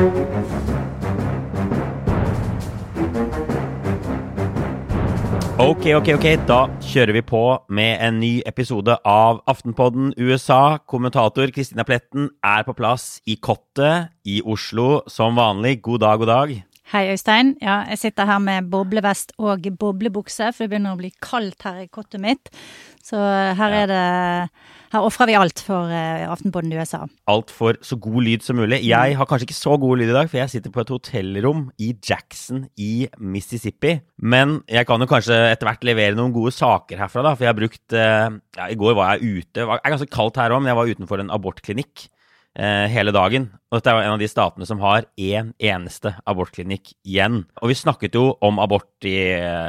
Ok, ok, ok. Da kjører vi på med en ny episode av Aftenpodden USA. Kommentator Kristina Pletten er på plass i kottet i Oslo som vanlig. God dag, god dag. Hei, Øystein. Ja, jeg sitter her med boblevest og boblebukse, for det begynner å bli kaldt her i kottet mitt. Så her er det Her ofrer vi alt for uh, Aftenpodden USA. Alt for så god lyd som mulig. Jeg har kanskje ikke så god lyd i dag, for jeg sitter på et hotellrom i Jackson i Mississippi. Men jeg kan jo kanskje etter hvert levere noen gode saker herfra, da. For jeg har brukt uh, Ja, i går var jeg ute. Det er ganske kaldt her òg, men jeg var utenfor en abortklinikk eh, hele dagen. Og dette er en av de statene som har én en eneste abortklinikk igjen. Og vi snakket jo om abort i,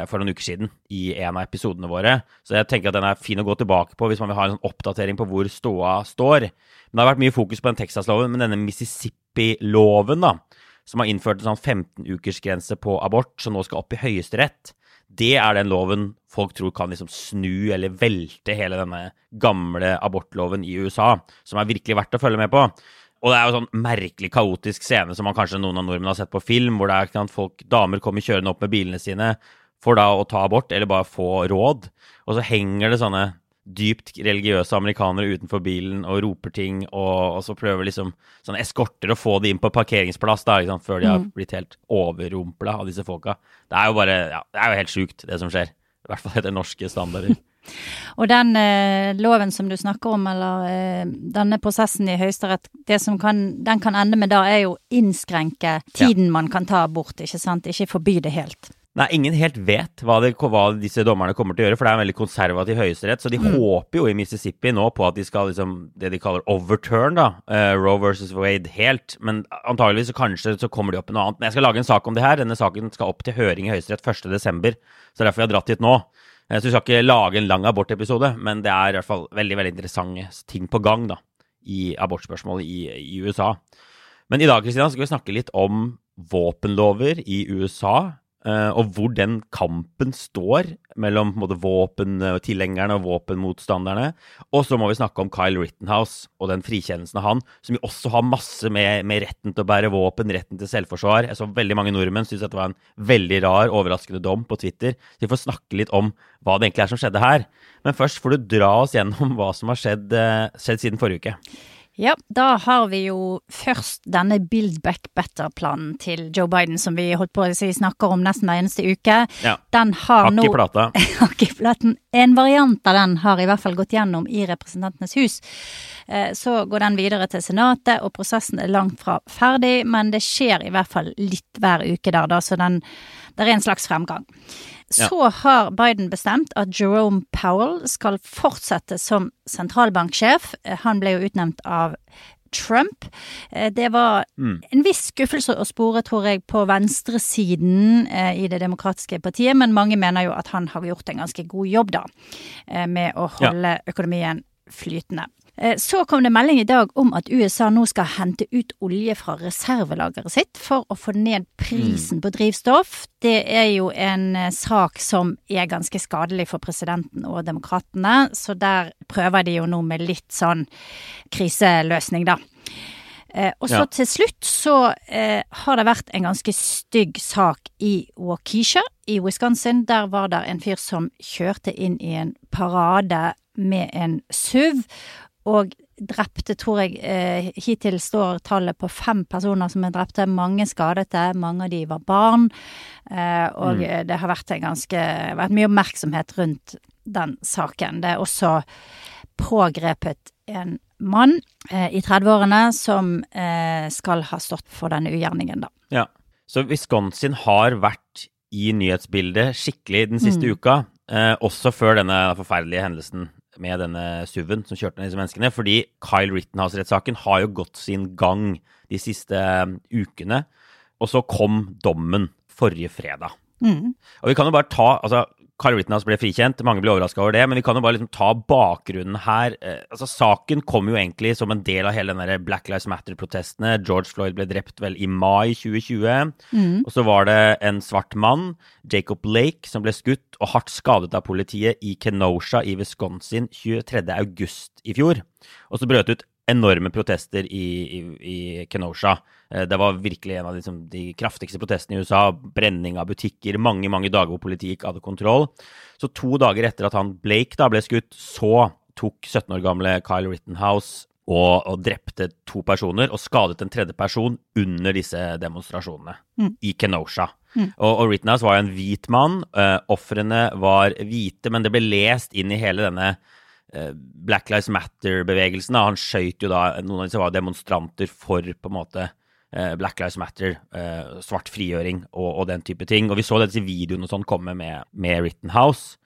for noen uker siden i en av episodene våre, så jeg tenker at den er fin å gå tilbake på hvis man vil ha en sånn oppdatering på hvor ståa står. Men det har vært mye fokus på den Texas-loven, men denne Mississippi-loven, da, som har innført en sånn 15-ukersgrense på abort, som nå skal opp i Høyesterett, det er den loven folk tror kan liksom snu eller velte hele denne gamle abortloven i USA, som er virkelig verdt å følge med på. Og det er jo sånn merkelig kaotisk scene som man kanskje noen av nordmenn har sett på film, hvor det er folk, damer kommer kjørende opp med bilene sine for da å ta abort, eller bare få råd. Og så henger det sånne dypt religiøse amerikanere utenfor bilen og roper ting, og, og så prøver liksom sånne eskorter å få de inn på parkeringsplass da, liksom, før de har blitt helt overrumpla av disse folka. Det er jo bare ja, Det er jo helt sjukt, det som skjer. I hvert fall etter norske standarder. Og den eh, loven som du snakker om, eller eh, denne prosessen i Høyesterett, det som kan, den kan ende med da, er jo innskrenke tiden man kan ta abort, ikke sant? Ikke forby det helt. Nei, ingen helt vet hva, det, hva, disse dommerne kommer til å gjøre, for det er en veldig konservativ høyesterett. Så de Mm. håper jo i Mississippi nå på at de skal liksom, det de kaller overturn, da. Uh, Roe versus Wade helt. Men antageligvis så kanskje så kommer de opp med noe annet. Men jeg skal lage en sak om det her. Denne saken skal opp til høring i Høyesterett 1.12., så derfor jeg har dratt hit nå. Eh, Så vi skal ikke lage en lang abortepisode, men det er i hvert fall veldig veldig interessante ting på gang da, i abortspørsmålet i, i USA. Men i dag Kristina, skal vi snakke litt om våpenlover i USA, og hvor den kampen står mellom måte, våpentilhengerne og våpenmotstanderne. Og så må vi snakke om Kyle Rittenhouse og den frikjennelsen av han, som jo også har masse med, med retten til å bære våpen, retten til selvforsvar. Jeg så veldig mange nordmenn syntes dette var en veldig rar, overraskende dom på Twitter. Så vi får snakke litt om hva det egentlig er som skjedde her. Men først får du dra oss gjennom hva som har skjedd, eh, skjedd siden forrige uke. Ja, da har vi jo først denne Build Back Better-planen til Joe Biden, som vi holdt på å si snakker om nesten hver eneste uke. Ja. Den har Hakk nå i plata. Hakk i platen. En variant av den har i hvert fall gått gjennom i Representantenes hus. Eh, Så går den videre til Senatet, og prosessen er langt fra ferdig, men det skjer i hvert fall litt hver uke der, da, så den, det er en slags fremgang. Så har Biden bestemt at Jerome Powell skal fortsette som sentralbanksjef. Han ble jo utnevnt av Trump. Eh, Det var en viss skuffelse å spore, tror jeg, på venstresiden eh, i Det demokratiske partiet, men mange mener jo at han har gjort en ganske god jobb, da, eh, med å holde økonomien flytende. Eh, så kom det melding i dag om at USA nå skal hente ut olje fra reservelageret sitt for å få ned prisen mm. på drivstoff. Det er jo en eh, sak som er ganske skadelig for presidenten og demokratene, så der prøver de jo nå med litt sånn kriseløsning, da. Eh, og så ja. til slutt så eh, har det vært en ganske stygg sak i Waukesha i Wisconsin. Der var det en fyr som kjørte inn i en parade med en SUV, og drepte, tror jeg, eh, hittil står tallet på fem personer som er drepte. Mange skadete, mange av de var barn. Eh, og mm. det har vært en ganske vært mye oppmerksomhet rundt den saken. Det er også pågrepet en mann eh, i 30-årene som eh, skal ha stått for denne ugjerningen, da. Ja, så Wisconsin har vært i nyhetsbildet skikkelig den siste mm. uka, eh, også før denne forferdelige hendelsen med denne SUV-en som kjørte ned disse menneskene. Fordi Kyle Rittenhouse-rettssaken har jo gått sin gang de siste um, ukene. Og så kom dommen forrige fredag. Mm. Og vi kan jo bare ta altså, Carl Rittenhouse ble frikjent, mange ble overraska over det, men vi kan jo bare liksom ta bakgrunnen her. Eh, altså, Saken kom jo egentlig som en del av hele den der Black Lives Matter-protestene. George Floyd ble drept vel i mai 2020. Mm. Og så var det en svart mann, Jacob Lake, som ble skutt og hardt skadet av politiet i Kenosha i Wisconsin 23.8 i fjor. Og så brøt det ut enorme protester i, i, i, Kenosha. Eh, det var virkelig en av de, liksom, de, kraftigste protestene i USA. Brenning av butikker, mange mange dager hvor politiet ikke hadde kontroll. Så to dager etter at han Blake da ble skutt, så tok 17 år gamle Kyle Rittenhouse og, og drepte to personer og skadet en tredje person under disse demonstrasjonene mm. i Kenosha. Mm. Og, og Rittenhouse var jo en hvit mann. Uh, Ofrene var hvite, men det ble lest inn i hele denne Black Lives Matter-bevegelsen. Han skøyt jo da Noen av disse var demonstranter for på en måte eh, Black Lives Matter, eh, svart frigjøring og, og, den type ting. Og vi så disse videoene og sånn komme med, med Rittenhouse.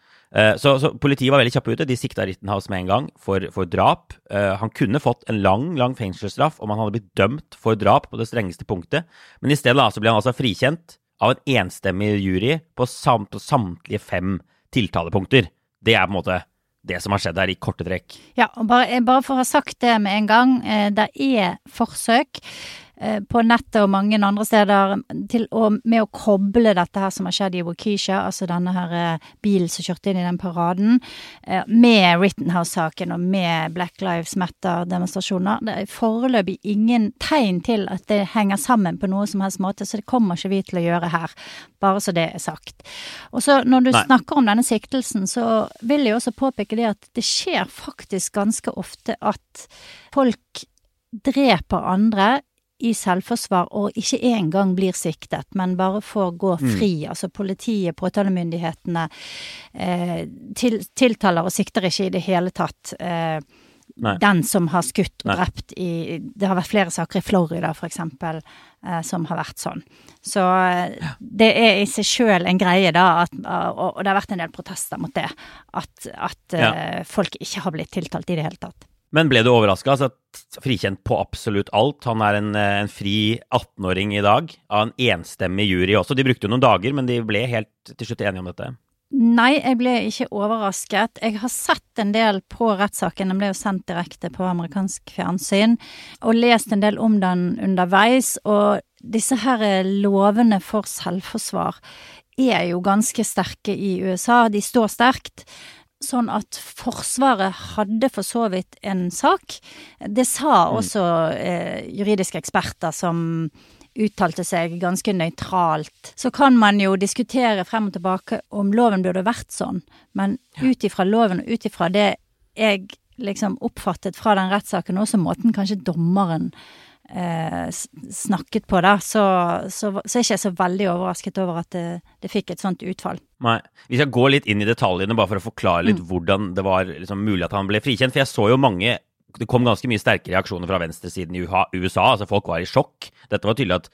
Så, så, politiet var veldig kjappe ute. De sikta Rittenhouse med en gang for, for drap. han kunne fått en lang lang fengselsstraff om han hadde blitt dømt for drap på det strengeste punktet, men i stedet så ble han altså frikjent av en enstemmig jury på, sam, på samtlige fem tiltalepunkter. Det er på en måte det som har skjedd her, i korte trekk. Ja, bare, bare for å ha sagt det med en gang. Eh, det er forsøk på nettet og mange andre steder til å, med å koble dette her som har skjedd i Waukesha, altså denne her eh, bilen som kjørte inn i den paraden, eh, med Rittenhouse-saken og med Black Lives Matter-demonstrasjoner. Det er foreløpig ingen tegn til at det henger sammen på noe som helst måte, så det kommer ikke vi til å gjøre her. Bare så det er sagt. Og så når du Nei. snakker om denne siktelsen, så vil jeg også påpeke det at det skjer faktisk ganske ofte at folk dreper andre i selvforsvar og ikke engang blir siktet, men bare får gå mm. fri. Mm. Altså politiet, påtalemyndighetene eh, til, tiltaler og sikter ikke i det hele tatt. Eh, den som har skutt og Nei. drept i Det har vært flere saker i Florida, eksempel, eh, som har vært sånn. Så ja. det er i seg sjøl en greie, da, at, og, og, det har vært en del protester mot det, at, at ja. Eh, folk ikke har blitt tiltalt i det hele tatt. Men ble du overraska? Altså, frikjent på absolutt alt. Han er en, eh, en fri 18-åring i dag, av en enstemmig jury også. De brukte jo noen dager, men de ble helt til slutt enige om dette. Nei, jeg ble ikke overrasket. Jeg har sett en del på rettssaken, den ble jo sendt direkte på amerikansk fjernsyn, og lest en del om den underveis. Og disse her lovene for selvforsvar er jo ganske sterke i USA. De står sterkt. Sånn at Forsvaret hadde for så vidt en sak. Det sa mm. også eh, juridiske eksperter som uttalte seg ganske nøytralt. Så kan man jo diskutere frem og tilbake om loven burde vært sånn, men ut ifra loven og ut ifra det jeg liksom oppfattet fra den rettssaken, også måten kanskje dommeren snakket på, da, så, så, så, er jeg ikke så veldig overrasket over at det, det, fikk et sånt utfall. Nei. Vi skal gå litt inn i detaljene, bare for å forklare litt mm. hvordan det var liksom, mulig at han ble frikjent. For jeg så jo mange det kom ganske mye sterke reaksjoner fra venstresiden i USA. altså Folk var i sjokk. Dette var tydelig at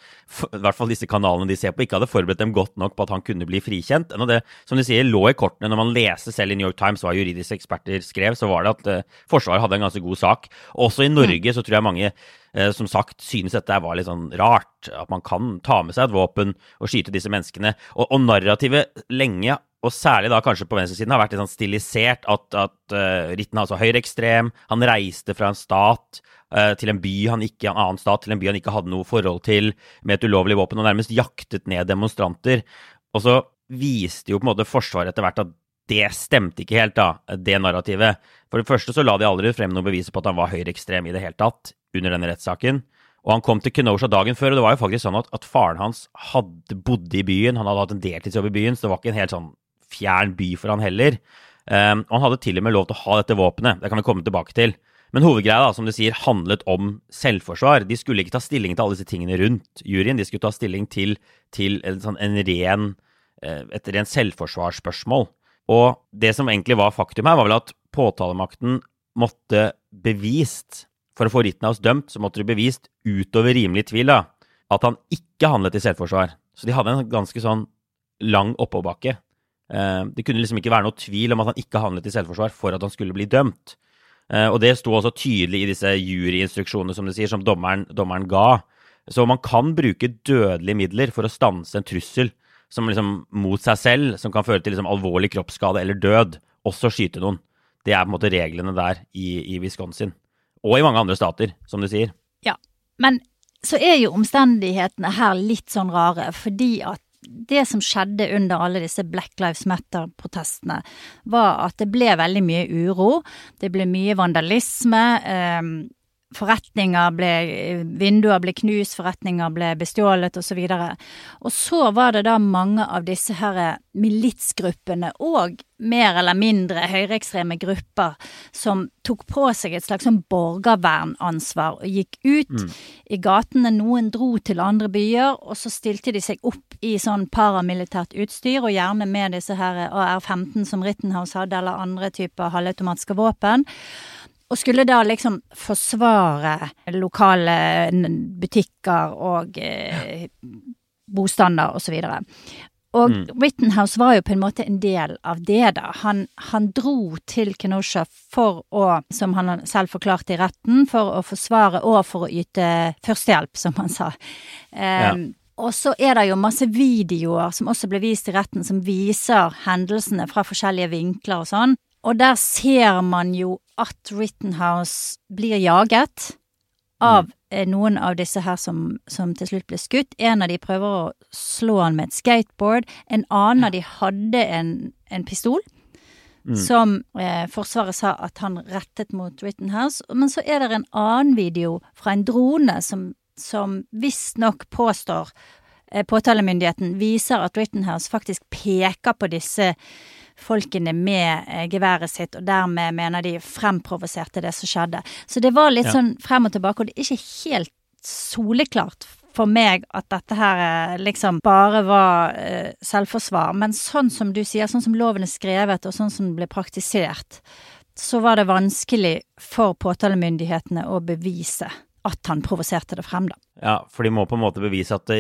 i hvert fall disse kanalene de ser på, ikke hadde forberedt dem godt nok på at han kunne bli frikjent. Og det som de sier, lå i kortene når man leste selv i New York Times hva juridiske eksperter skrev, så var det at uh, Forsvaret hadde en ganske god sak. Også i Norge så tror jeg mange uh, som sagt synes dette var litt sånn rart. At man kan ta med seg et våpen og skyte disse menneskene. Og, og narrativet lenge og særlig da kanskje på venstresiden, har vært litt sånn stilisert. At, at uh, Ritten er altså høyreekstrem. Han reiste fra en stat uh, til en by han ikke, en annen stat til en by han ikke hadde noe forhold til, med et ulovlig våpen, og nærmest jaktet ned demonstranter. Og så viste jo på en måte Forsvaret etter hvert at det stemte ikke helt, da, det narrativet. For det første så la de aldri frem noen beviser på at han var høyreekstrem i det hele tatt under denne rettssaken. Og han kom til Kenosha dagen før, og det var jo faktisk sånn at, at faren hans hadde bodd i byen. Han hadde hatt en deltidsjobb i byen, så det var ikke en helt sånn fjern by for han heller. Um, og han hadde til og med lov til å ha dette våpenet. Det kan vi komme tilbake til. Men hovedgreia, da, som du sier, handlet om selvforsvar. De skulle ikke ta stilling til alle disse tingene rundt juryen. De skulle ta stilling til, til en, sånn, en ren, eh, et rent selvforsvarsspørsmål. Og det som egentlig var faktum her, var vel at påtalemakten måtte bevist For å få Ritnaus dømt, så måtte de bevist utover rimelig tvil da, at han ikke handlet i selvforsvar. Så de hadde en ganske sånn lang oppoverbakke. Eh, det kunne liksom ikke være noe tvil om at han ikke handlet i selvforsvar for at han skulle bli dømt. Eh, og det sto også tydelig i disse juryinstruksjonene som du sier, som dommeren, dommeren ga. Så man kan bruke dødelige midler for å stanse en trussel som liksom mot seg selv, som kan føre til liksom alvorlig kroppsskade eller død, også skyte noen. Det er på en måte reglene der i, i Wisconsin. Og i mange andre stater, som du sier. Ja, men så er jo omstendighetene her litt sånn rare, fordi at det som skjedde under alle disse Black Lives Matter-protestene, var at det ble veldig mye uro. Det ble mye vandalisme. Eh, forretninger ble Vinduer ble knust, forretninger ble bestjålet osv. Og, og så var det da mange av disse her militsgruppene og mer eller mindre høyreekstreme grupper som tok på seg et slags sånn borgervernansvar og gikk ut mm. i gatene. Noen dro til andre byer, og så stilte de seg opp i sånn paramilitært utstyr, og gjerne med disse her AR-15 som Rittenhouse hadde, eller andre typer halvautomatiske våpen. Og skulle da liksom forsvare lokale butikker og eh, bostander osv. Og mm. Rittenhouse var jo på en måte en del av det, da. Han, han, dro til Kenosha for å, som han selv forklarte i retten, for å forsvare og for å yte førstehjelp, som han sa. Um, ja. Og så er det jo masse videoer som også ble vist i retten, som viser hendelsene fra forskjellige vinkler og sånn. Og der ser man jo at Rittenhouse blir jaget av mm. Eh, noen av disse her som, som, til slutt ble skutt. En av de prøver å slå han med et skateboard. En annen av de hadde en, en pistol. Mm. Som eh, Forsvaret sa at han rettet mot Rittenhouse. Men så er det en annen video fra en drone som, som visstnok påstår eh, Påtalemyndigheten viser at Rittenhouse faktisk peker på disse folkene med eh, geværet sitt, og dermed mener de fremprovoserte det som skjedde. Så det var litt ja. sånn frem og tilbake, og det er ikke helt soleklart for meg at dette her eh, liksom bare var eh, selvforsvar. Men sånn som du sier, sånn som loven er skrevet, og sånn som den ble praktisert, så var det vanskelig for påtalemyndighetene å bevise at han provoserte det frem, da. Ja, for de må på en måte bevise at det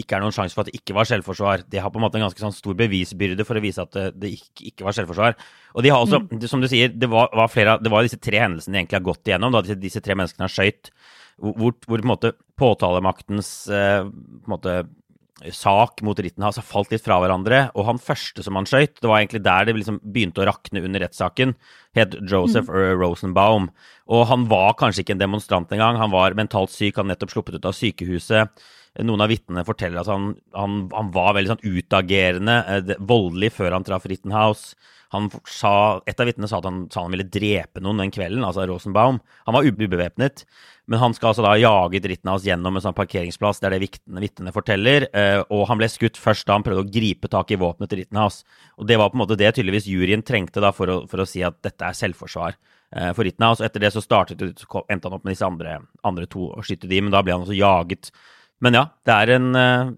ikke er noen sjanse for at det ikke var selvforsvar. De har på en måte en ganske sånn stor bevisbyrde for å vise at det, det ikke, ikke, var selvforsvar. Og de har også, mm. som du sier, det var, var, flere, det var disse tre hendelsene de egentlig har gått igjennom, da disse, disse tre menneskene har skøyt, hvor, hvor, på en måte påtalemaktens eh, på en måte sak mot Rittenhouse har falt litt fra hverandre. Og han første som han skøyt, det var egentlig der det liksom begynte å rakne under rettssaken, het Joseph mm. Rosenbaum. Og han var kanskje ikke en demonstrant engang. Han var mentalt syk, han nettopp sluppet ut av sykehuset. Noen av vitnene forteller at han, han, han var veldig sånn utagerende, eh, voldelig, før han traff Rittenhouse. Han sa, Et av vitnene sa at han sa han ville drepe noen den kvelden, altså Rosenbaum. Han var ubevæpnet, men han skal altså da jaget Rittenhouse gjennom en sånn parkeringsplass, det er det vitnene forteller, eh, og han ble skutt først da han prøvde å gripe tak i våpenet til Rittenhouse. Og det var på en måte det tydeligvis juryen trengte da for å, for å si at dette er selvforsvar eh, for Rittenhouse. Og etter det så startet så endte han opp med disse andre, andre to og skytte de, men da ble han også jaget. Men ja, det er en eh,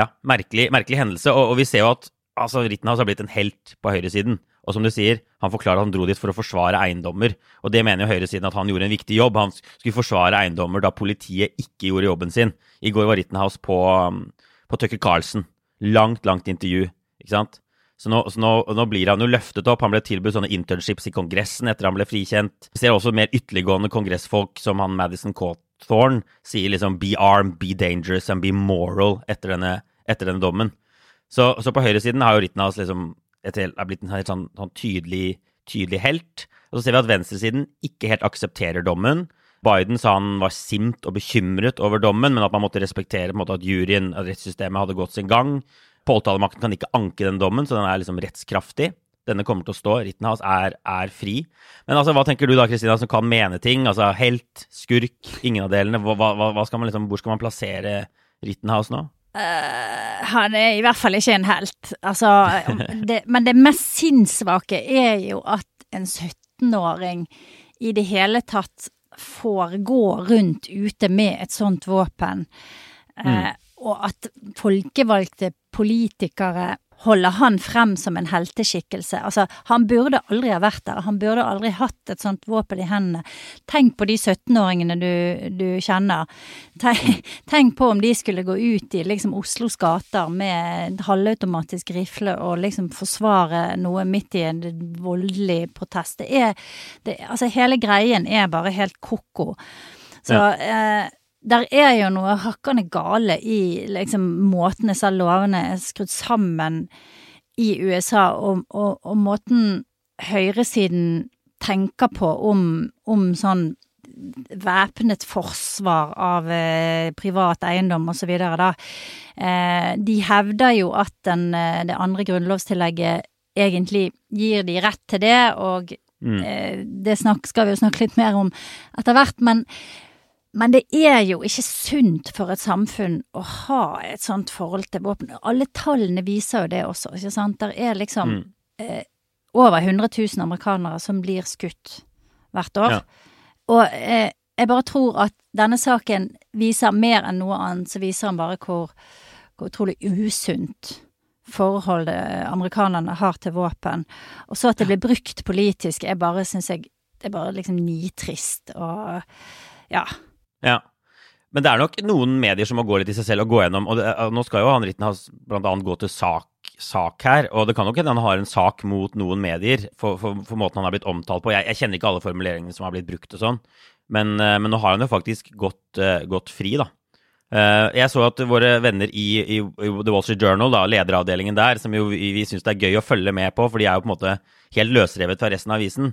ja, merkelig, merkelig hendelse, og, og vi ser jo at altså, Rittenhouse har blitt en helt på høyresiden. Og som du sier, han forklarer at han dro dit for å forsvare eiendommer. Og det mener jo høyresiden at han gjorde en viktig jobb. Han skulle forsvare eiendommer da politiet ikke gjorde jobben sin. I går var Rittenhouse på, um, på Tucker Carlsen. Langt, langt intervju. Ikke sant? Så, nå, så nå, nå, blir han jo løftet opp. Han ble tilbudt sånne internships i Kongressen etter han ble frikjent. Vi ser også mer ytterliggående kongressfolk som han Madison Cawthorn sier liksom 'be armed, be dangerous and be moral' etter denne, etter denne dommen. Så, så på høyresiden har jo Rittenhouse liksom et, er blitt en helt sånn, sånn tydelig, tydelig helt. Og så ser vi at venstresiden ikke helt aksepterer dommen. Biden sa han var sint og bekymret over dommen, men at man måtte respektere måte, at juryen, at rettssystemet hadde gått sin gang. Påtalemakten kan ikke anke den dommen, så den er liksom rettskraftig. Denne kommer til å stå. Rittenhouse er, er fri. Men altså, hva tenker du da, Kristina, som kan mene ting? Altså helt, skurk, ingen av delene. Hva, hva, hva skal liksom, hvor skal man plassere Rittenhouse nå? Uh, han er i hvert fall ikke en helt. Altså, det, men det mest sinnssvake er jo at en 17-åring i det hele tatt får gå rundt ute med et sånt våpen. Uh, mm. Og at folkevalgte politikere holder han frem som en helteskikkelse. Altså, han burde aldri ha vært der. Han burde aldri hatt et sånt våpen i hendene. Tenk på de 17-åringene du, du, kjenner. Tenk, tenk, på om de skulle gå ut i liksom Oslos gater med halvautomatisk rifle og liksom forsvare noe midt i en voldelig protest. Det er det, Altså, hele greien er bare helt ko-ko. Så ja. eh, der er jo noe hakkende gale i liksom måten disse lovene er skrudd sammen i USA, og, og, og måten høyresiden tenker på om, om sånn væpnet forsvar av eh, privat eiendom osv. da. Eh, de hevder jo at den, eh, det andre grunnlovstillegget egentlig gir de rett til det, og mm. eh, det snakk, skal vi jo snakke litt mer om etter hvert. men men det er jo ikke sunt for et samfunn å ha et sånt forhold til våpen. Alle tallene viser jo det også, ikke sant. Der er liksom mm. eh, over 100 000 amerikanere som blir skutt hvert år. Ja. Og eh, jeg bare tror at denne saken viser mer enn noe annet, så viser han bare hvor, hvor utrolig usunt forholdet amerikanerne har til våpen. Og så at det blir brukt politisk, er bare, syns jeg, det er bare liksom nitrist og ja. Ja. Men det er nok noen medier som må gå litt i seg selv og gå gjennom. og det, Nå skal jo han Ritten Rittenhouse bl.a. gå til sak, sak, her, og det kan nok hende han har en sak mot noen medier for, for, for måten han har blitt omtalt på. Jeg, jeg, kjenner ikke alle formuleringene som har blitt brukt og sånn, men, eh, men, nå har han jo faktisk gått, uh, gått fri, da. Uh, jeg så at våre venner i, i, i, The Wall Street Journal, da, lederavdelingen der, som jo vi, syns det er gøy å følge med på, for de er jo på en måte helt løsrevet fra resten av avisen,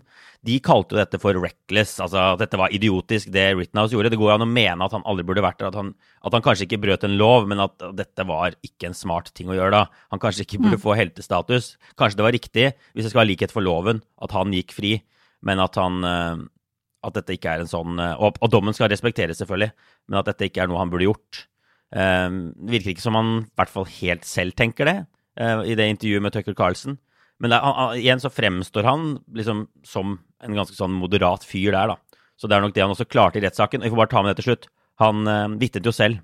de kalte jo dette for reckless, altså at dette var idiotisk, det Rittenhouse gjorde. Det går an å mene at han aldri burde vært der, at han, at han kanskje ikke brøt en lov, men at dette var ikke en smart ting å gjøre da. Han kanskje ikke burde mm. få heltestatus. Kanskje det var riktig, hvis det skal ha likhet for loven, at han gikk fri, men at han eh, at dette ikke er en sånn eh, Og, og dommen skal respekteres, selvfølgelig, men at dette ikke er noe han burde gjort. Det virker ikke som han i hvert fall helt selv tenker det, uh, i det intervjuet med Tucker Carlsen. Men er, han, igjen så fremstår han liksom som en ganske sånn moderat fyr der, da. Så det er nok det han også klarte i rettssaken. Vi får bare ta med det til slutt. Han uh, vitnet jo selv.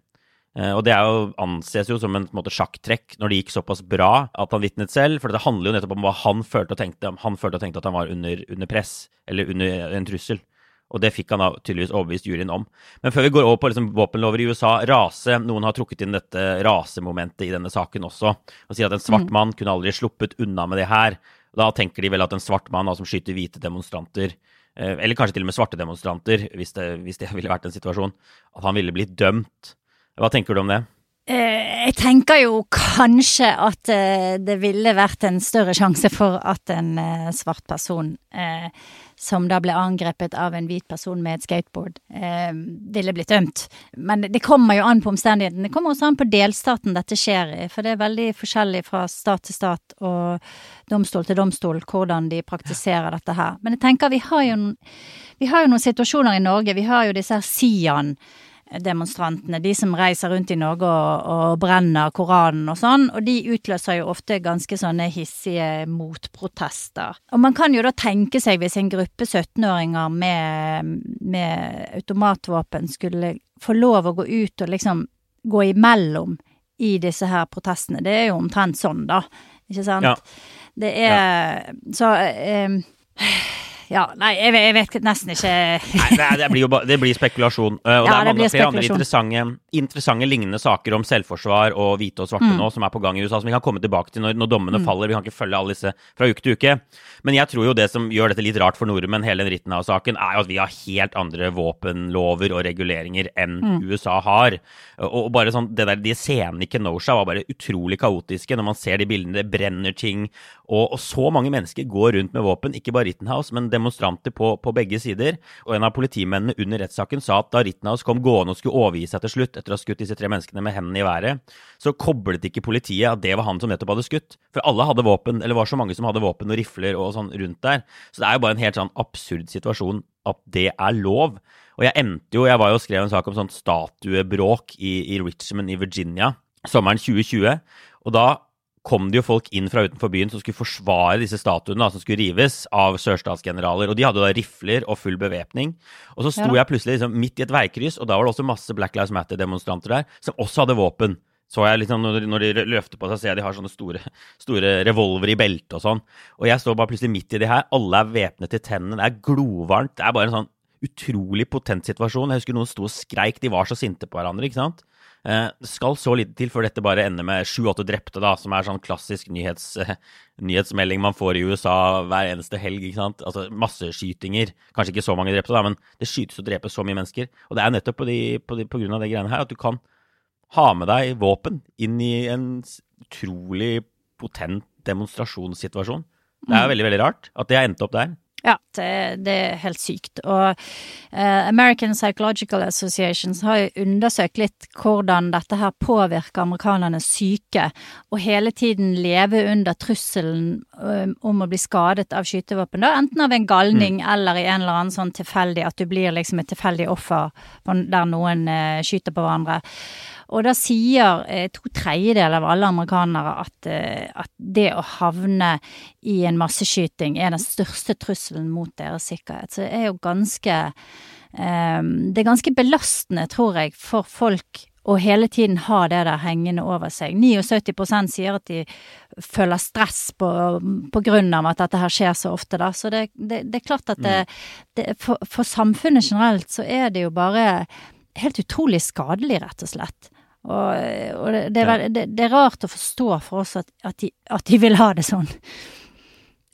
Uh, og det er jo, anses jo som en, en måte, sjakktrekk når det gikk såpass bra at han vitnet selv. For det handler jo nettopp om hva han følte og tenkte. Han følte og tenkte at han var under, under press, eller under en trussel. Og det fikk han da tydeligvis overbevist juryen om. Men før vi går over på liksom våpenlover i USA, rase Noen har trukket inn dette rasemomentet i denne saken også, og sier at en svart mm. mann kunne aldri sluppet unna med det her. Da tenker de vel at en svart mann som skyter hvite demonstranter, eh, eller kanskje til og med svarte demonstranter, hvis det, hvis det ville vært en situasjon, at han ville blitt dømt. Hva tenker du om det? Eh, jeg tenker jo kanskje at eh, det ville vært en større sjanse for at en svart person som da ble angrepet av en hvit person med et skateboard, eh, ville blitt dømt. Men det kommer jo an på omstendighetene. Det kommer også an på delstaten dette skjer i, for det er veldig forskjellig fra stat til stat og domstol til domstol hvordan de praktiserer dette her. Men jeg tenker vi har jo, vi har jo noen situasjoner i Norge. Vi har jo disse her Sian demonstrantene, de som reiser rundt i Norge og, og, brenner Koranen og sånn, og de utløser jo ofte ganske sånne hissige motprotester. Og man kan jo da tenke seg hvis en gruppe 17-åringer med, med, automatvåpen skulle få lov å gå ut og liksom gå imellom i disse her protestene. Det er jo omtrent sånn, da. Ikke sant? Ja. Det er ja. Så eh, ja, nei, jeg, jeg vet nesten ikke Nei, det, blir jo ba, det blir spekulasjon. Uh, og ja, det er mange flere andre interessante, interessante, lignende saker om selvforsvar og hvite og svarte mm. nå som er på gang i USA, som vi kan komme tilbake til når, når dommene mm. faller. Vi kan ikke følge alle disse fra uke til uke. Men jeg tror jo det som gjør dette litt rart for nordmenn, hele den Rittenhouse-saken, er jo at vi har helt andre våpenlover og reguleringer enn mm. USA har. Og, bare sånn, det der, De scenene i Kenosha var bare utrolig kaotiske når man ser de bildene. Det brenner ting, Og, og, så mange mennesker går rundt med våpen, ikke bare Rittenhouse, men demonstranter på, på, begge sider. Og en av politimennene under rettssaken sa at da Rittenhouse kom gående og skulle overgi seg til slutt, etter å ha skutt disse tre menneskene med hendene i været, så koblet ikke politiet at det var han som nettopp hadde skutt. For alle hadde våpen, eller var så mange som hadde våpen og rifler og sånn rundt der. Så det er jo bare en helt sånn absurd situasjon at det er lov. Og jeg endte jo, jeg var jo og skrev en sak om sånn statuebråk i, i Richmond i Virginia sommeren 2020. Og da kom det jo folk inn fra utenfor byen som skulle forsvare disse statuene som skulle rives av sørstatsgeneraler. Og de hadde da rifler og full bevæpning. Og så sto ja. jeg plutselig liksom midt i et veikryss, og da var det også masse Black Lives Matter-demonstranter der som også hadde våpen. Så jeg liksom, Når de løfter på seg, ser jeg de har sånne store, store revolver i beltet og sånn. Og jeg står bare plutselig midt i det her. Alle er væpnet til tennene. Det er glovarmt. Det er bare en sånn utrolig potent situasjon. Jeg husker noen sto og skreik. De var så sinte på hverandre, ikke sant. Eh, det skal så lite til før dette bare ender med sju-åtte drepte, da, som er sånn klassisk nyhets, nyhetsmelding man får i USA hver eneste helg. ikke sant? Altså Masseskytinger. Kanskje ikke så mange drepte, da, men det skytes og drepes så mye mennesker. Og det er nettopp på, de, på, de, på grunn av de greiene her at du kan ha med deg våpen inn i en utrolig potent demonstrasjonssituasjon. Det er jo veldig, veldig rart at det har endt opp der. Ja, det, det, er helt sykt. Og eh, American Psychological Associations har jo undersøkt litt hvordan dette her påvirker amerikanernes syke, og hele tiden leve under trusselen um, om å bli skadet av skytevåpen. Da, enten av en galning mm. eller i en eller annen sånn tilfeldig, at du blir liksom et tilfeldig offer der noen eh, skyter på hverandre. Og da sier eh, to tredjedeler av alle amerikanere at, eh, at, det å havne i en masseskyting er den største trusselen mot deres sikkerhet. Så det er jo ganske eh, Det er ganske belastende, tror jeg, for folk å hele tiden ha det der hengende over seg. 79% sier at de føler stress på, på, grunn av at dette her skjer så ofte, da. Så det, det, det er klart at det, mm. for, for samfunnet generelt så er det jo bare helt utrolig skadelig, rett og slett. Og, og det, det, er, det, det, er, rart å forstå for oss at, at, de, at, de, vil ha det sånn.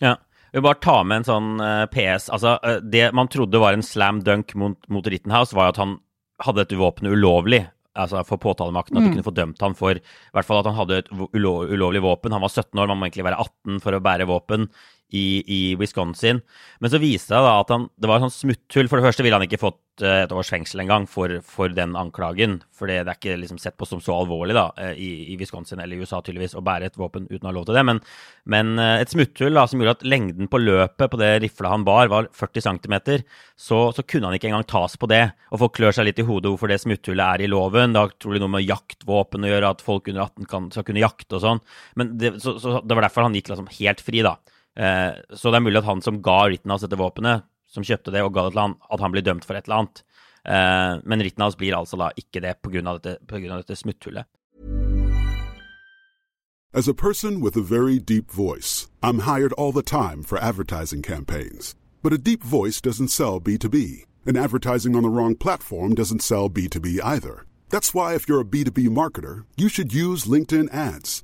Ja. Vi bare ta med en sånn uh, eh, PS. Altså, uh, det man trodde var en slam dunk mot, mot Rittenhouse, var at han hadde dette våpenet ulovlig. Altså for påtalemakten, at de mm. kunne få dømt han for i hvert fall at han hadde et ulo ulovlig våpen. Han var 17 år, man må egentlig være 18 for å bære våpen i, i Wisconsin. Men så viste det da at han, det var et sånt smutthull. For det første ville han ikke fått Eh, et års fengsel engang for, for den anklagen. For det, det, er ikke liksom sett på som så alvorlig da, eh, i, i, Wisconsin eller i USA tydeligvis å bære et våpen uten å ha lov til det. Men, men eh, et smutthull da, som gjorde at lengden på løpet på det rifla han bar, var 40 cm, så, så, kunne han ikke engang tas på det. Og folk klør seg litt i hodet hvorfor det smutthullet er i loven. Det har trolig noe med jaktvåpen å gjøre, at folk under 18 kan, skal kunne jakte og sånn. Men det, så, så, det var derfor han gikk liksom helt fri, da. Eh, så det er mulig at han som ga Rittenhouse dette våpenet, som kjøpte det og ga det til han, at han blir dømt for et eller annet. Eh, men Rittenhouse blir altså da ikke det på grunn av dette smutthullet. As a person with a very deep voice, I'm hired all the time for advertising campaigns. But a deep voice doesn't sell B2B, and advertising on the wrong platform doesn't sell B2B either. That's why if you're a B2B marketer, you should use LinkedIn ads.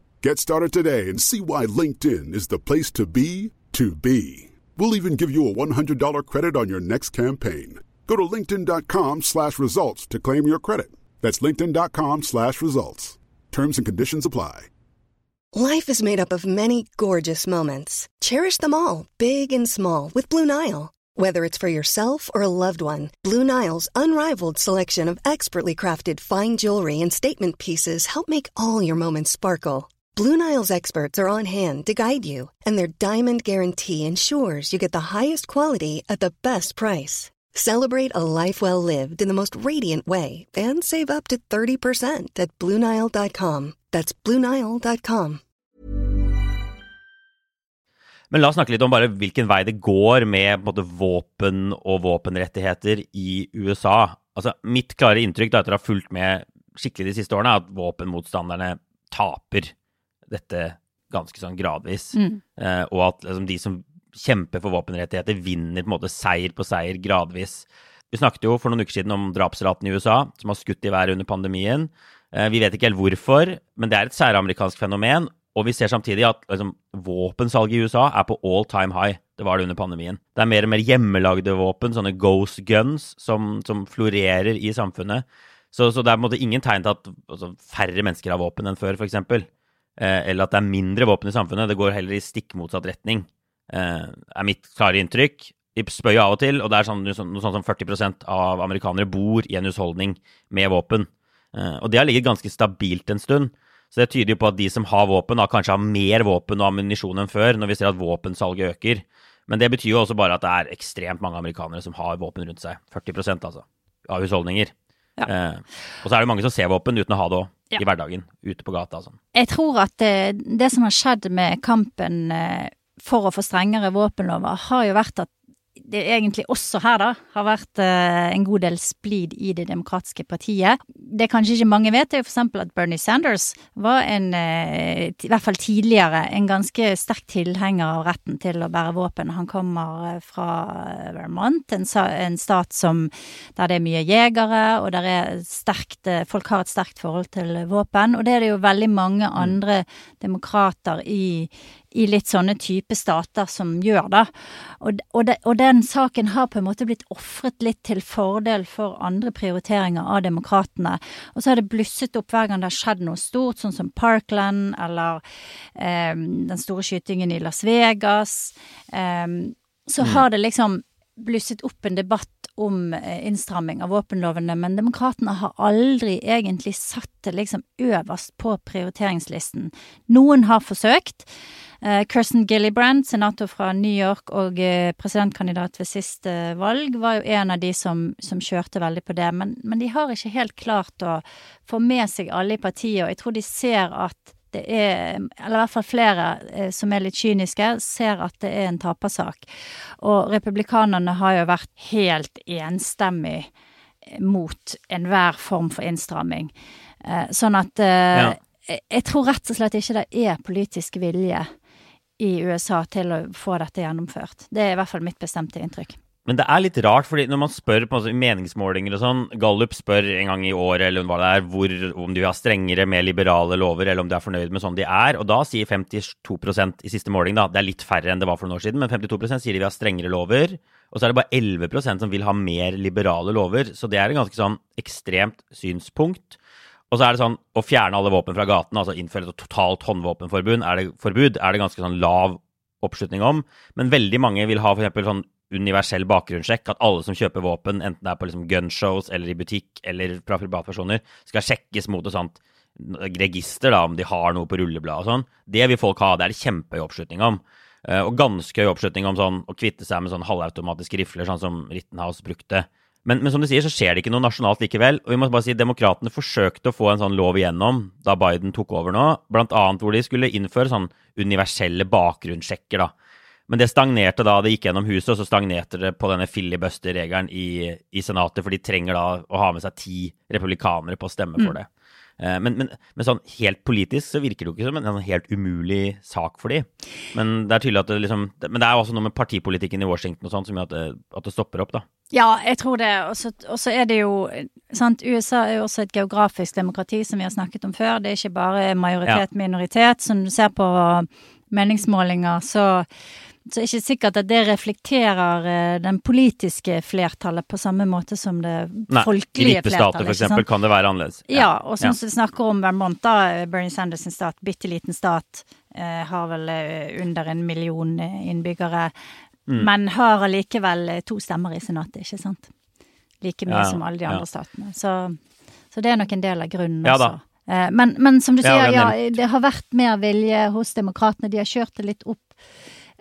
Get started today and see why LinkedIn is the place to be to be. We'll even give you a $100 credit on your next campaign. Go to linkedin.com slash results to claim your credit. That's linkedin.com slash results. Terms and conditions apply. Life is made up of many gorgeous moments. Cherish them all, big and small, with Blue Nile. Whether it's for yourself or a loved one, Blue Nile's unrivaled selection of expertly crafted fine jewelry and statement pieces help make all your moments sparkle. Blue Nile's experts are on hand to guide you, and their diamond guarantee ensures you get the highest quality at the best price. Celebrate a life well lived in the most radiant way and save up to 30% at BlueNile.com. That's BlueNile.com. Men la oss snakke litt om bare hvilken vei det går med både, våpen og våpenrettigheter i USA. Altså, mitt klare inntrykk da, etter å ha fulgt med skikkelig de siste årene, er at våpenmotstanderne taper dette ganske sånn gradvis. Eh, og at liksom, de som kjemper for våpenrettigheter, vinner på en måte seier på seier gradvis. Vi snakket jo for noen uker siden om drapsraten i USA, som har skutt i været under pandemien. Eh, vi vet ikke helt hvorfor, men det er et særamerikansk fenomen. Og vi ser samtidig at liksom, våpensalget i USA er på all time high. Det var det under pandemien. Det er mer og mer hjemmelagde våpen, sånne ghost guns, som, som florerer i samfunnet. Så, så, det er på en måte ingen tegn til at altså, færre mennesker har våpen enn før, f.eks. Eh, eller at det er mindre våpen i samfunnet. Det går heller i stikk motsatt retning, eh, er mitt klare inntrykk. De spør jo av og til, og det er sånn, noe sånn som 40% av amerikanere bor i en husholdning med våpen. Eh, og det har ligget ganske stabilt en stund. Så det tyder jo på at de som har våpen, da kanskje har mer våpen og ammunisjon enn før, når vi ser at våpensalget øker. Men det betyr jo også bare at det er ekstremt mange amerikanere som har våpen rundt seg. 40 altså, av husholdninger. Ja. Eh, og så er det mange som ser våpen uten å ha det òg, Ja. i hverdagen. Ute på gata og sånn. Jeg tror at det, det som har skjedd med kampen eh, for å få strengere våpenlover, har jo vært at det egentlig også her, da, har vært eh, en god del splid i Det demokratiske partiet. Det kanskje ikke mange vet, er jo eksempel at Bernie Sanders var en, eh, i hvert fall tidligere, en ganske sterk tilhenger av retten til å bære våpen. Han kommer eh, fra Vermont, en, stat som, der det er mye jegere, og der er sterkt, folk har et sterkt forhold til våpen. Og det er det jo veldig mange andre demokrater i, i litt sånne type stater som gjør, det. Og, og, det, og den saken har på en måte blitt ofret litt til fordel for andre prioriteringer av demokratene. Og så har det blusset opp hver gang det har skjedd noe stort, sånn som Parkland eller eh, den store skytingen i Las Vegas. Eh, så har det liksom blusset opp en debatt om eh, innstramming av våpenlovene, men demokratene har aldri egentlig satt det liksom øverst på prioriteringslisten. Noen har forsøkt. Eh, Kirsten Gillibrand, senator fra New York og eh, presidentkandidat ved siste valg, var jo en av de som, som kjørte veldig på det. Men, men de har ikke helt klart å få med seg alle i partiet, og jeg tror de ser at det er, eller i hvert fall flere eh, som er litt kyniske, ser at det er en tapersak. Og republikanerne har jo vært helt enstemmig eh, mot enhver form for innstramming. Eh, sånn at eh, Ja. jeg, jeg tror rett og slett ikke det er politisk vilje i USA til å få dette gjennomført. Det er i hvert fall mitt bestemte inntrykk. Men det er litt rart, fordi når man spør på meningsmålinger og sånn Gallup spør en gang i året eller hva det er, hvor, om de vil ha strengere, mer liberale lover, eller om de er fornøyd med sånn de er. Og da sier 52% i siste måling, da, det er litt færre enn det var for noen år siden, men 52 sier de vil ha strengere lover. Og så er det bare 11% som vil ha mer liberale lover. Så det er et ganske sånn ekstremt synspunkt. Og så er det sånn å fjerne alle våpen fra gaten, altså innføre et totalt håndvåpenforbud, er det, forbud, er det ganske sånn lav oppslutning om. Men veldig mange vil ha f.eks. sånn universell bakgrunnssjekk, at alle som kjøper våpen, enten det er på liksom gunshows eller i butikk eller fra privatpersoner, skal sjekkes mot et sånt register, da, om de har noe på rullebladet og sånn. Det vil folk ha, det er det kjempehøy oppslutning om. Eh, Og ganske høy oppslutning om sånn å kvitte seg med sånn halvautomatiske rifler, sånn som Rittenhouse brukte. Men, men som du sier, så skjer det ikke noe nasjonalt likevel. Og vi må bare si Demokratene forsøkte å få en sånn lov igjennom da Biden tok over nå, blant annet hvor de skulle innføre sånn universelle bakgrunnssjekker, da. Men det stagnerte da det gikk gjennom huset, og så stagnerte det på denne filibuster-regelen i, i Senatet, for de trenger da å ha med seg ti republikanere på å stemme for det. Mm. Men, men, men sånn helt politisk så virker det jo ikke som en sånn helt umulig sak for de. Men det er tydelig at det liksom Men det er også noe med partipolitikken i Washington og sånn som gjør at det, at det stopper opp, da. Ja, jeg tror det. Og så- er det jo sant, USA er jo også et geografisk demokrati, som vi har snakket om før. Det er ikke bare majoritet-minoritet. Som du ser på meningsmålinger, så, så er det ikke sikkert at det reflekterer eh, den politiske flertallet på samme måte som det Nei, folkelige flertallet. Nei, sant? eksempel, kan det være annerledes. Ja, og sånn som vi snakker om Vermont, da, Bernie Sanders stat, bitte liten stat, eh, har vel eh, under en million eh, innbyggere, Mm. men har allikevel eh, to stemmer i senatet, ikke sant? Like mye Ja, som alle de ja. andre statene. Så, så det er nok en del av grunnen Ja da. også. Eh, men, men som du sier, ja, det har vært mer vilje hos demokratene. De har kjørt det litt opp eh,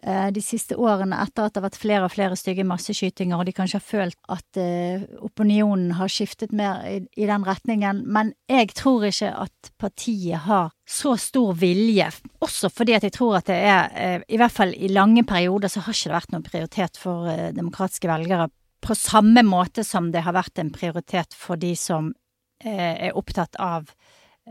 de siste årene etter at det har vært flere og flere stygge masseskytinger, og de kanskje har følt at eh, opinionen har skiftet mer i, den retningen. Men jeg tror ikke at partiet har så stor vilje, også fordi at jeg tror at det er, eh, i hvert fall i lange perioder, så har ikke det vært noen prioritet for eh, demokratiske velgere på samme måte som det har vært en prioritet for de som eh, er opptatt av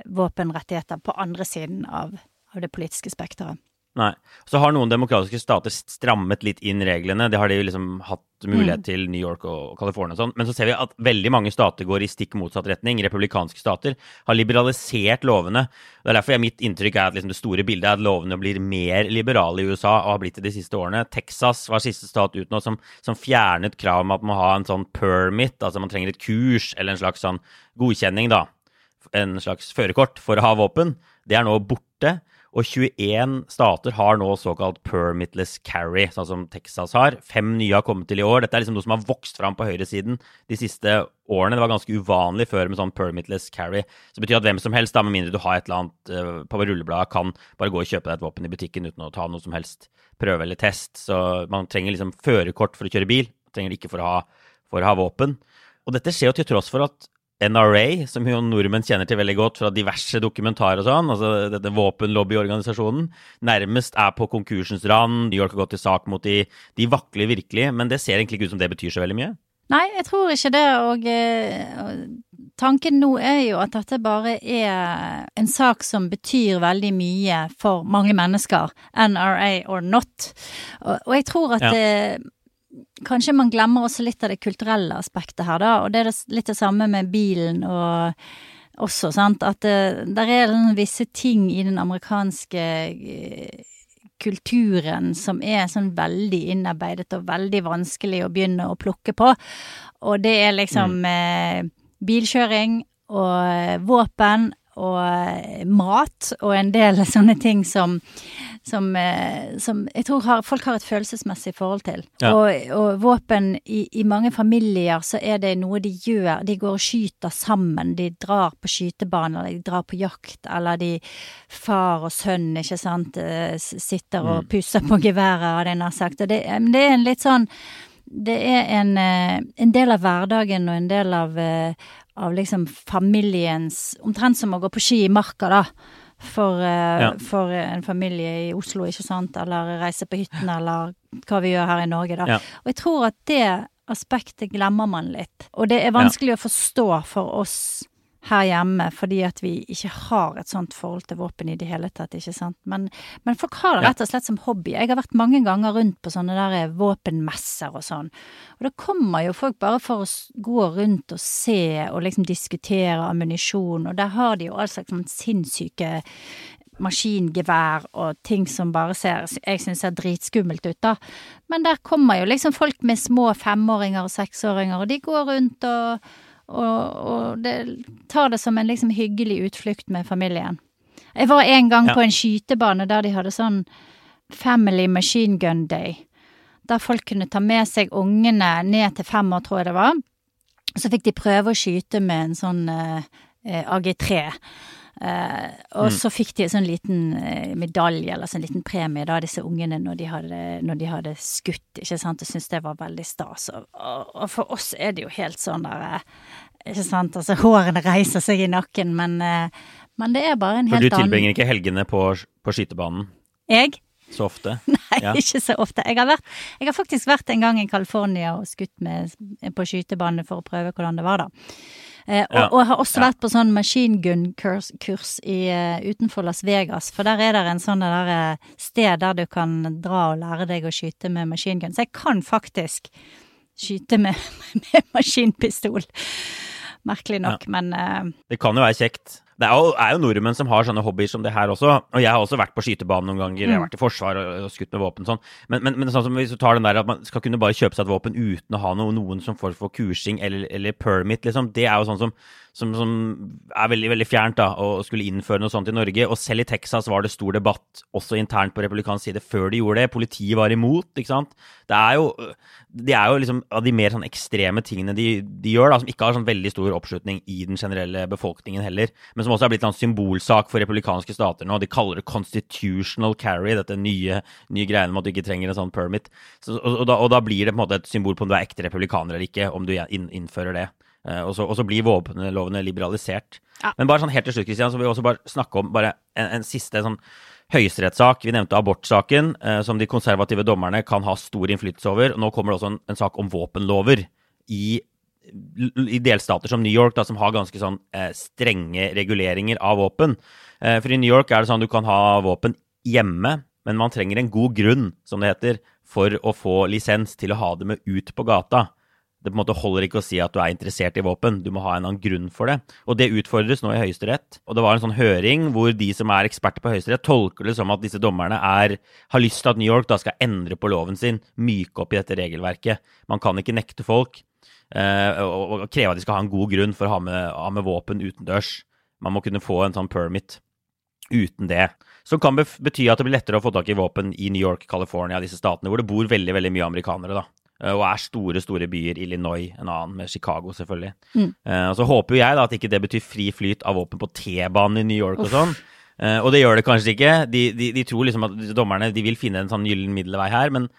våpenrettigheter på andre siden av, av det politiske spekteret. Nei. Så har noen demokratiske stater strammet litt inn reglene. Det har de liksom hatt mulighet mm. til, New York og California og sånn. Men så ser vi at veldig mange stater går i stikk motsatt retning. Republikanske stater har liberalisert lovene. Det er derfor jeg, mitt inntrykk er at liksom det store bildet er at lovene blir mer liberale i USA og har blitt det de siste årene. Texas var siste stat ut nå som, som fjernet krav om at man må ha en sånn permit, altså man trenger et kurs eller en slags sånn godkjenning, da. En slags førerkort for å ha våpen. Det er nå borte. Og 21 stater har nå såkalt permitless carry, sånn som Texas har. Fem nye har kommet til i år. Dette er liksom noe som har vokst fram på høyresiden de siste årene. Det var ganske uvanlig før med sånn permitless carry. Det betyr at hvem som helst, da, med mindre du har et eller annet uh, på rullebladet, kan bare gå og kjøpe deg et våpen i butikken uten å ta noe som helst prøve eller test. Så man trenger liksom førerkort for å kjøre bil. Man trenger det ikke for å ha, for å ha våpen. Og dette skjer jo til tross for at NRA, som jo nordmenn kjenner til veldig godt fra diverse dokumentarer og sånn, altså dette våpenlobbyorganisasjonen, nærmest er på konkursens rand. New York har gått til sak mot de. De vakler virkelig, men det ser egentlig ikke ut som det betyr så veldig mye. Nei, jeg tror ikke det, og eh, tanken nå er jo at dette bare er en sak som betyr veldig mye for mange mennesker, NRA or not. Og, og jeg tror at ja. det kanskje man glemmer også litt av det kulturelle aspektet her, da. Og det er litt det samme med bilen og også, sant. At det, der er visse ting i den amerikanske eh, kulturen som er sånn veldig innarbeidet og veldig vanskelig å begynne å plukke på. Og det er liksom mm. eh, bilkjøring og eh, våpen og eh, mat og en del sånne ting som, som, eh, som jeg tror har, folk har et følelsesmessig forhold til. Ja. Og, og, våpen i, i, mange familier så er det noe de gjør. De går og skyter sammen. De drar på skytebane, eller de drar på jakt, eller de far og sønn, ikke sant, eh, sitter og mm. pusser på geværet, hadde jeg nær sagt. Og det, det er en litt sånn det er en, en, del av hverdagen og en del av, av liksom familiens Omtrent som å gå på ski i marka, da. For, uh, ja. for, en familie i Oslo, ikke sant, eller reise på hytten, eller hva vi gjør her i Norge, da. Ja. Og jeg tror at det aspektet glemmer man litt. Og det er vanskelig ja. å forstå for oss her hjemme fordi at vi ikke har et sånt forhold til våpen i det hele tatt, ikke sant. Men, men folk har det rett og slett som hobby. Jeg har vært mange ganger rundt på sånne der eh, våpenmesser og sånn, og da kommer jo folk bare for å gå rundt og se og liksom diskutere ammunisjon, og der har de jo all slags sånn sinnssyke maskingevær og ting som bare ser jeg synes ser dritskummelt ut, da. Men der kommer jo liksom folk med små femåringer og seksåringer, og de går rundt og og, og det, tar det som en liksom hyggelig utflukt med familien. Jeg var en gang ja. på en skytebane der de hadde sånn Family Machine Gun Day. Der folk kunne ta med seg ungene ned til fem år, tror jeg det var. Så fikk de prøve å skyte med en sånn uh, eh, AG3. Uh, og mm. så fikk de en sånn liten uh, medalje, eller sånn liten premie, da, disse ungene, når de hadde, når de hadde skutt, ikke sant, og syntes det var veldig stas. Og, og, for oss er det jo helt sånn der uh, Ikke sant, altså hårene reiser seg i nakken, men, men det er bare en helt annen For du tilbringer ikke helgene på, på skytebanen? Jeg? Så ofte? Nei, ja. ikke så ofte. Jeg har, vært, jeg har, faktisk vært en gang i California og skutt med, på skytebane for å prøve hvordan det var da. Eh, og, ja. og, har også vært på sånn machine gun-kurs uh, utenfor Las Vegas. For der er det en sånn der, uh, sted der du kan dra og lære deg å skyte med machine gun. Så jeg kan faktisk skyte med, med maskinpistol. Merkelig nok, ja. men uh, Det kan jo være kjekt. Det er jo, er jo, nordmenn som har sånne hobbyer som det her også. Og jeg har også vært på skytebanen noen ganger. Jeg har mm. vært i forsvar og, og skutt med våpen sånn. Men, men, men sånn som hvis du tar den der at man skal kunne bare kjøpe seg et våpen uten å ha noe, noen som får for kursing eller, eller permit, liksom. Det er jo sånn som som, som, er veldig veldig fjernt da, å skulle innføre noe sånt i Norge. Og selv i Texas var det stor debatt, også internt på republikansk side, før de gjorde det. Politiet var imot, ikke sant. Det er jo, det er jo liksom av de mer sånn ekstreme tingene de, de, gjør, da, som ikke har sånn veldig stor oppslutning i den generelle befolkningen heller, men som også er blitt en symbolsak for republikanske stater nå. De kaller det constitutional carry, dette nye, nye greiene med at du ikke trenger en sånn permit. Så, og, og, da, og, da, blir det på en måte et symbol på om du er ekte republikaner eller ikke, om du innfører det. Eh, og så, og så blir våpenlovene liberalisert. Ja. Men bare sånn helt til slutt, Kristian, så vil vi også bare snakke om bare en, en siste sånn høyesterettssak. Vi nevnte abortsaken, eh, som de konservative dommerne kan ha stor innflytelse over. Nå kommer det også en, en sak om våpenlover i i delstater som New York, da, som har ganske sånn eh, strenge reguleringer av våpen. Eh, for i New York er det sånn du kan ha våpen hjemme, men man trenger en god grunn, som det heter, for å få lisens til å ha det med ut på gata. Det på en måte holder ikke å si at du er interessert i våpen, du må ha en annen grunn for det. Og det utfordres nå i Høyesterett. Og det var en sånn høring hvor de som er eksperter på Høyesterett, tolker det som at disse dommerne er, har lyst til at New York da skal endre på loven sin, myke opp i dette regelverket. Man kan ikke nekte folk og, og kreve at de skal ha en god grunn for å ha med, ha med våpen utendørs. Man må kunne få en sånn permit uten det. Som kan bety at det blir lettere å få tak i våpen i New York, California, disse statene hvor det bor veldig veldig mye amerikanere. da. Eh, Og er store store byer. Illinois, en annen, med Chicago selvfølgelig. Eh, og Så håper jo jeg da at ikke det betyr fri flyt av våpen på T-banen i New York og sånn. Eh, og det gjør det kanskje ikke. De, de, de tror liksom at dommerne de vil finne en sånn gyllen middelvei her. Men,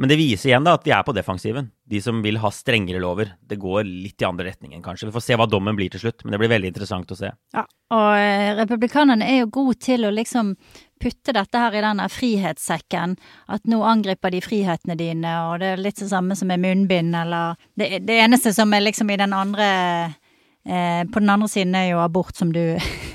men det viser igjen da at de er på defensiven. De som vil ha strengere lover. Det går litt i andre retningen, kanskje. Vi får se hva dommen blir til slutt, men det blir veldig interessant å se. Ja, og eh, republikanerne er jo gode til å liksom putte dette her i denne frihetssekken. At nå angriper de frihetene dine, og det er litt det samme som med munnbind, eller Det, det eneste som er liksom i den andre eh, På den andre siden er jo abort, som du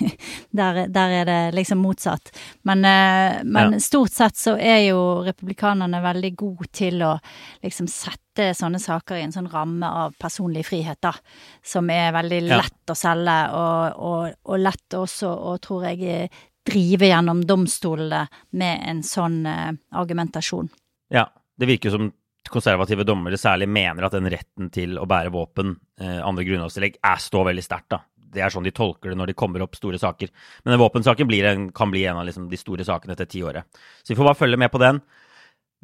der, der er det liksom motsatt. Men, eh, men Ja. stort sett så er jo republikanerne veldig gode til å liksom sette sånne saker i en sånn ramme av personlig frihet, da. Som er veldig Ja. lett å selge, og, og, og lett også å, tror jeg, drive gjennom domstolene med en sånn eh, argumentasjon. Ja, det virker som konservative dommere særlig mener at den retten til å bære våpen, eh, andre grunnlovstillegg, står veldig sterkt, da. Det er sånn de tolker det når de kommer opp store saker. Men den våpensaken en, kan bli en av liksom, de store sakene etter tiåret. Så vi får bare følge med på den.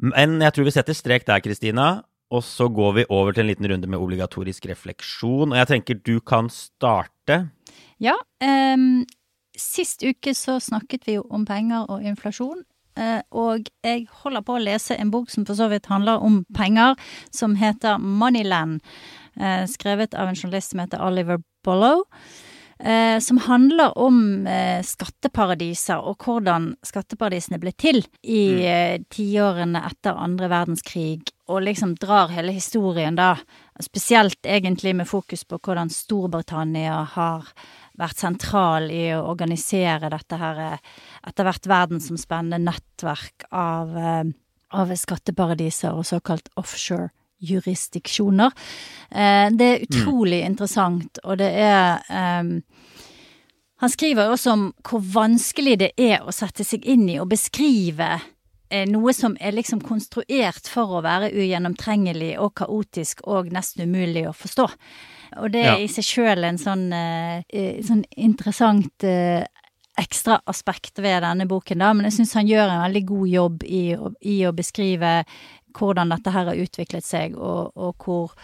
Men jeg tror vi setter strek der, Kristina. Og så går vi over til en liten runde med obligatorisk refleksjon. Og jeg tenker du kan starte. Ja, Um sist uke så snakket vi jo om penger og inflasjon. Eh, og jeg holder på å lese en bok som for så vidt handler om penger, som heter Moneyland. eh, skrevet av en journalist som heter Oliver Bollow. eh, som handler om skatteparadiser og hvordan skatteparadisene ble til i eh, tiårene etter andre verdenskrig, og liksom drar hele historien da, spesielt egentlig med fokus på hvordan Storbritannia har vært sentral i å organisere dette her etter hvert verdensomspennende nettverk av, eh, av skatteparadiser og såkalt offshore jurisdiksjoner. Eh, Det er utrolig interessant, og det er um, Han skriver også om hvor vanskelig det er å sette seg inn i og beskrive noe som er liksom konstruert for å være ugjennomtrengelig og kaotisk og nesten umulig å forstå. Og det er Ja. i seg sjøl en sånn, sånn interessant ekstra aspekt ved denne boken, da. Men jeg syns han gjør en veldig god jobb i, i å beskrive hvordan dette her har utviklet seg, og, og hvor,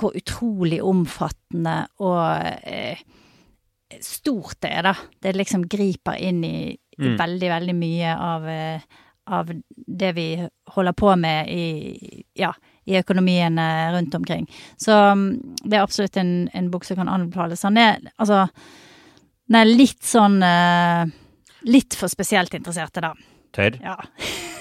hvor utrolig omfattende og eh, stort det er, da. Det liksom griper inn i, i Mm. veldig, veldig mye av, eh, av det vi holder på med i, ja, i økonomien rundt omkring. Så mm, det er absolutt en, en bok som kan anbefales. Han er altså Er litt sånn eh, Litt for spesielt interesserte, da. Tørr. Ja.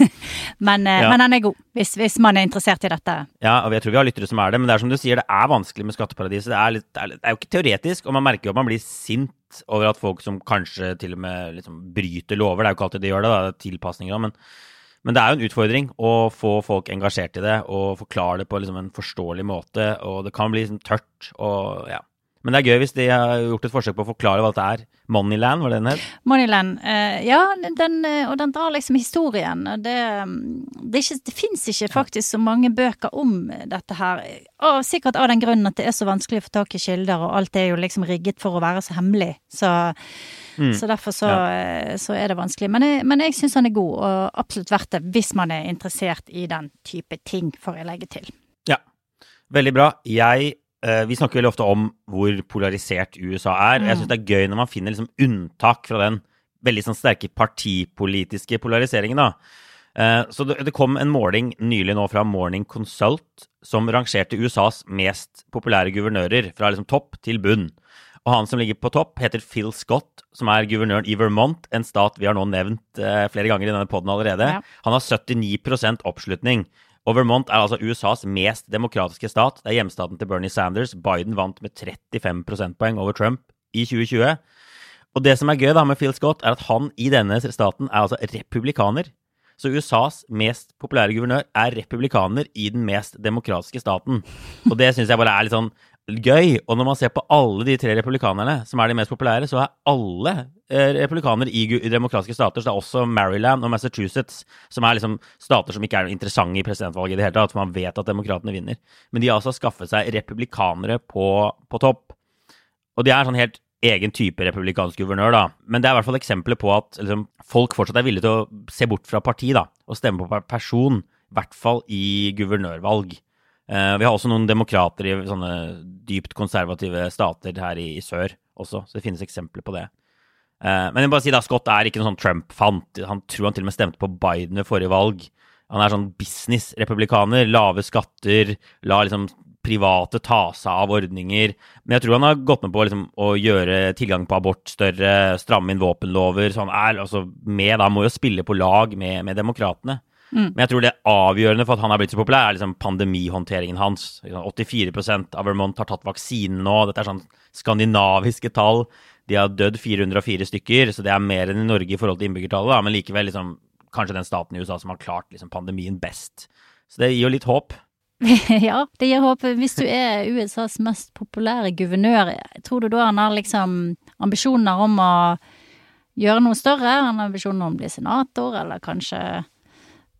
men, eh, Ja. men den er god, hvis, hvis man er interessert i dette. Ja, og jeg tror vi har lyttere som er det, men det er som du sier, det er vanskelig med skatteparadiset. Det er, litt, det er, det er jo ikke teoretisk, og man merker jo at man blir sint over at folk som kanskje til og med liksom bryter lover, det er jo ikke alltid de gjør det, da, det er tilpasninger, da, men, men det er jo en utfordring å få folk engasjert i det, og forklare det på liksom en forståelig måte, og det kan bli liksom tørt, og ja. Men det er gøy hvis de har gjort et forsøk på å forklare hva dette er. Moneyland, var det den het? Moneyland, Uh, ja, den, eh, og den drar liksom historien. og Det, mm, det, ikke- det fins ikke faktisk så mange bøker om dette her. Og sikkert av den grunnen at det er så vanskelig å få tak i kilder, og alt er jo liksom rigget for å være så hemmelig. Så, så derfor så, ja. så er det vanskelig. Men jeg, men jeg syns han er god, og absolutt verdt det hvis man er interessert i den type ting, får jeg legge til. Ja, veldig bra. Jeg, eh, vi snakker veldig ofte om hvor polarisert USA er. Jeg syns det er gøy når man finner liksom unntak fra den veldig sånn sterke partipolitiske polariseringen. da. Eh, så det, kom en måling nylig nå fra Morning Consult som rangerte USAs mest populære guvernører fra liksom topp til bunn. Og han som ligger på topp, heter Phil Scott, som er guvernøren i Vermont, en stat vi har nå nevnt eh, flere ganger i denne poden allerede. Ja. Han har 79% oppslutning. Og Vermont er altså USAs mest demokratiske stat. Det er hjemstaten til Bernie Sanders. Biden vant med 35 prosentpoeng over Trump i 2020. Og det som er gøy da med Phil Scott, er at han i denne staten er altså republikaner. Så USAs mest populære guvernør er republikaner i den mest demokratiske staten. Og det syns jeg bare er litt sånn gøy. Og når man ser på alle de tre republikanerne som er de mest populære, så er alle eh, republikanere i demokratiske stater. Så det er også Maryland og Massachusetts, som er liksom stater som ikke er interessante i presidentvalget i det hele tatt. For man vet at demokratene vinner. Men de har altså skaffet seg republikanere på, på topp. Og de er sånn helt egen type republikansk guvernør, da. Men det er i hvert fall eksempler på at liksom, folk fortsatt er villige til å se bort fra parti, da, og stemme på person. I hvert fall i guvernørvalg. Uh, vi har også noen demokrater i sånne dypt konservative stater her i, i sør også, så det finnes eksempler på det. Uh, men jeg må bare si da, Scott er ikke noen sånn Trump-fant. Han tror han til og med stemte på Biden ved forrige valg. Han er sånn business-republikaner. Lave skatter, la liksom private ta seg av ordninger. Men jeg tror han har gått med på liksom, å gjøre tilgang på abort større, stramme inn våpenlover. Så han er altså med, da må jo spille på lag med, med demokratene. Mm. Men jeg tror det avgjørende for at han er blitt så populær, er liksom pandemihåndteringen hans. 84% av Vermont har tatt vaksinen nå. Dette er sånn skandinaviske tall. De har dødd 404 stykker, så det er mer enn i Norge i forhold til innbyggertallet. Da. Men likevel liksom, kanskje den staten i USA som har klart liksom, pandemien best. Så det gir jo litt håp. ja, det gir håp. Hvis du er USAs mest populære guvernør, tror du da han har liksom ambisjoner om å gjøre noe større? Han har ambisjoner om å bli senator, eller kanskje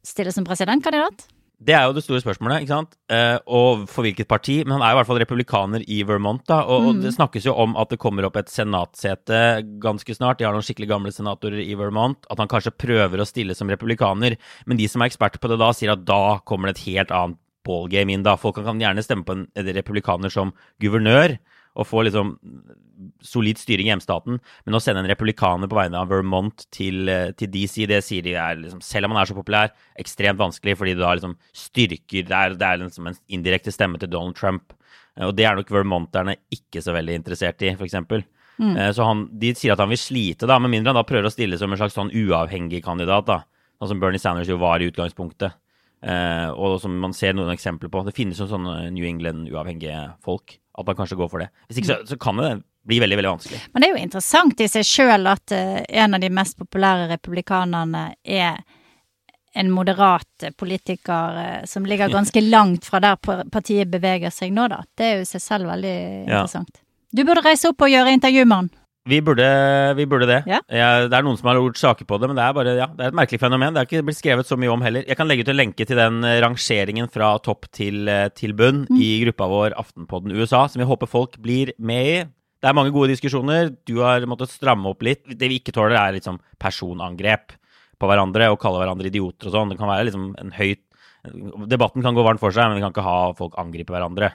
stille som presidentkandidat? Det er jo det store spørsmålet, ikke sant? Eh, og for hvilket parti. Men han er i hvert fall republikaner i Vermont, da. Og, mm. det snakkes jo om at det kommer opp et senatsete ganske snart. De har noen skikkelig gamle senatorer i Vermont. At han kanskje prøver å stille som republikaner. Men de som er eksperter på det da, sier at da kommer det et helt annet ballgame inn da. Folk kan gjerne stemme på en republikaner som guvernør og få liksom solid styring i hjemstaten, men å sende en republikaner på vegne av Vermont til, eh, til DC, det sier de er liksom, selv om han er så populær, ekstremt vanskelig, fordi det da liksom styrker Det er, det er liksom en indirekte stemme til Donald Trump. Eh, og det er nok vermonterne ikke så veldig interessert i, f.eks. Mm. Eh, så han, de sier at han vil slite, da, med mindre han da prøver å stille som en slags sånn uavhengig kandidat, da. Sånn som Bernie Sanders jo var i utgangspunktet. Eh, og som man ser noen eksempler på. Det finnes jo sånne New England-uavhengige folk. At man kanskje går for det. Hvis ikke så, så kan det bli veldig veldig vanskelig. Men det er jo interessant i seg sjøl at uh, en av de mest populære republikanerne er en moderat politiker uh, som ligger ganske langt fra der partiet beveger seg nå, da. Det er jo i seg selv veldig ja. interessant. Du burde reise opp og gjøre intervju med han. Vi burde, vi burde det. Ja. Ja, det er noen som har gjort saker på det, men det er bare, ja, det er et merkelig fenomen. Det er ikke blitt skrevet så mye om heller. Jeg kan legge ut en lenke til den eh, rangeringen fra topp til, eh, til bunn mm. i gruppa vår Aftenpodden USA, som vi håper folk blir med i. Det er mange gode diskusjoner. Du har måttet stramme opp litt. Det vi ikke tåler, er liksom personangrep på hverandre og kalle hverandre idioter og sånn. Det kan være liksom en høyt Debatten kan gå varmt for seg, men vi kan ikke ha folk angripe hverandre.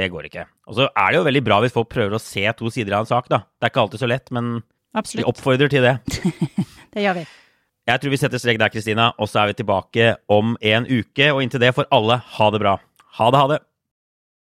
Det går ikke. Og så er det jo veldig bra hvis folk prøver å se to sider av en sak, da. Det er ikke alltid så lett, men Absolutt. vi oppfordrer til det. det gjør vi. Jeg tror vi setter strek der, Kristina, og så er vi tilbake om en uke. Og inntil det får alle ha det bra. Ha det, ha det.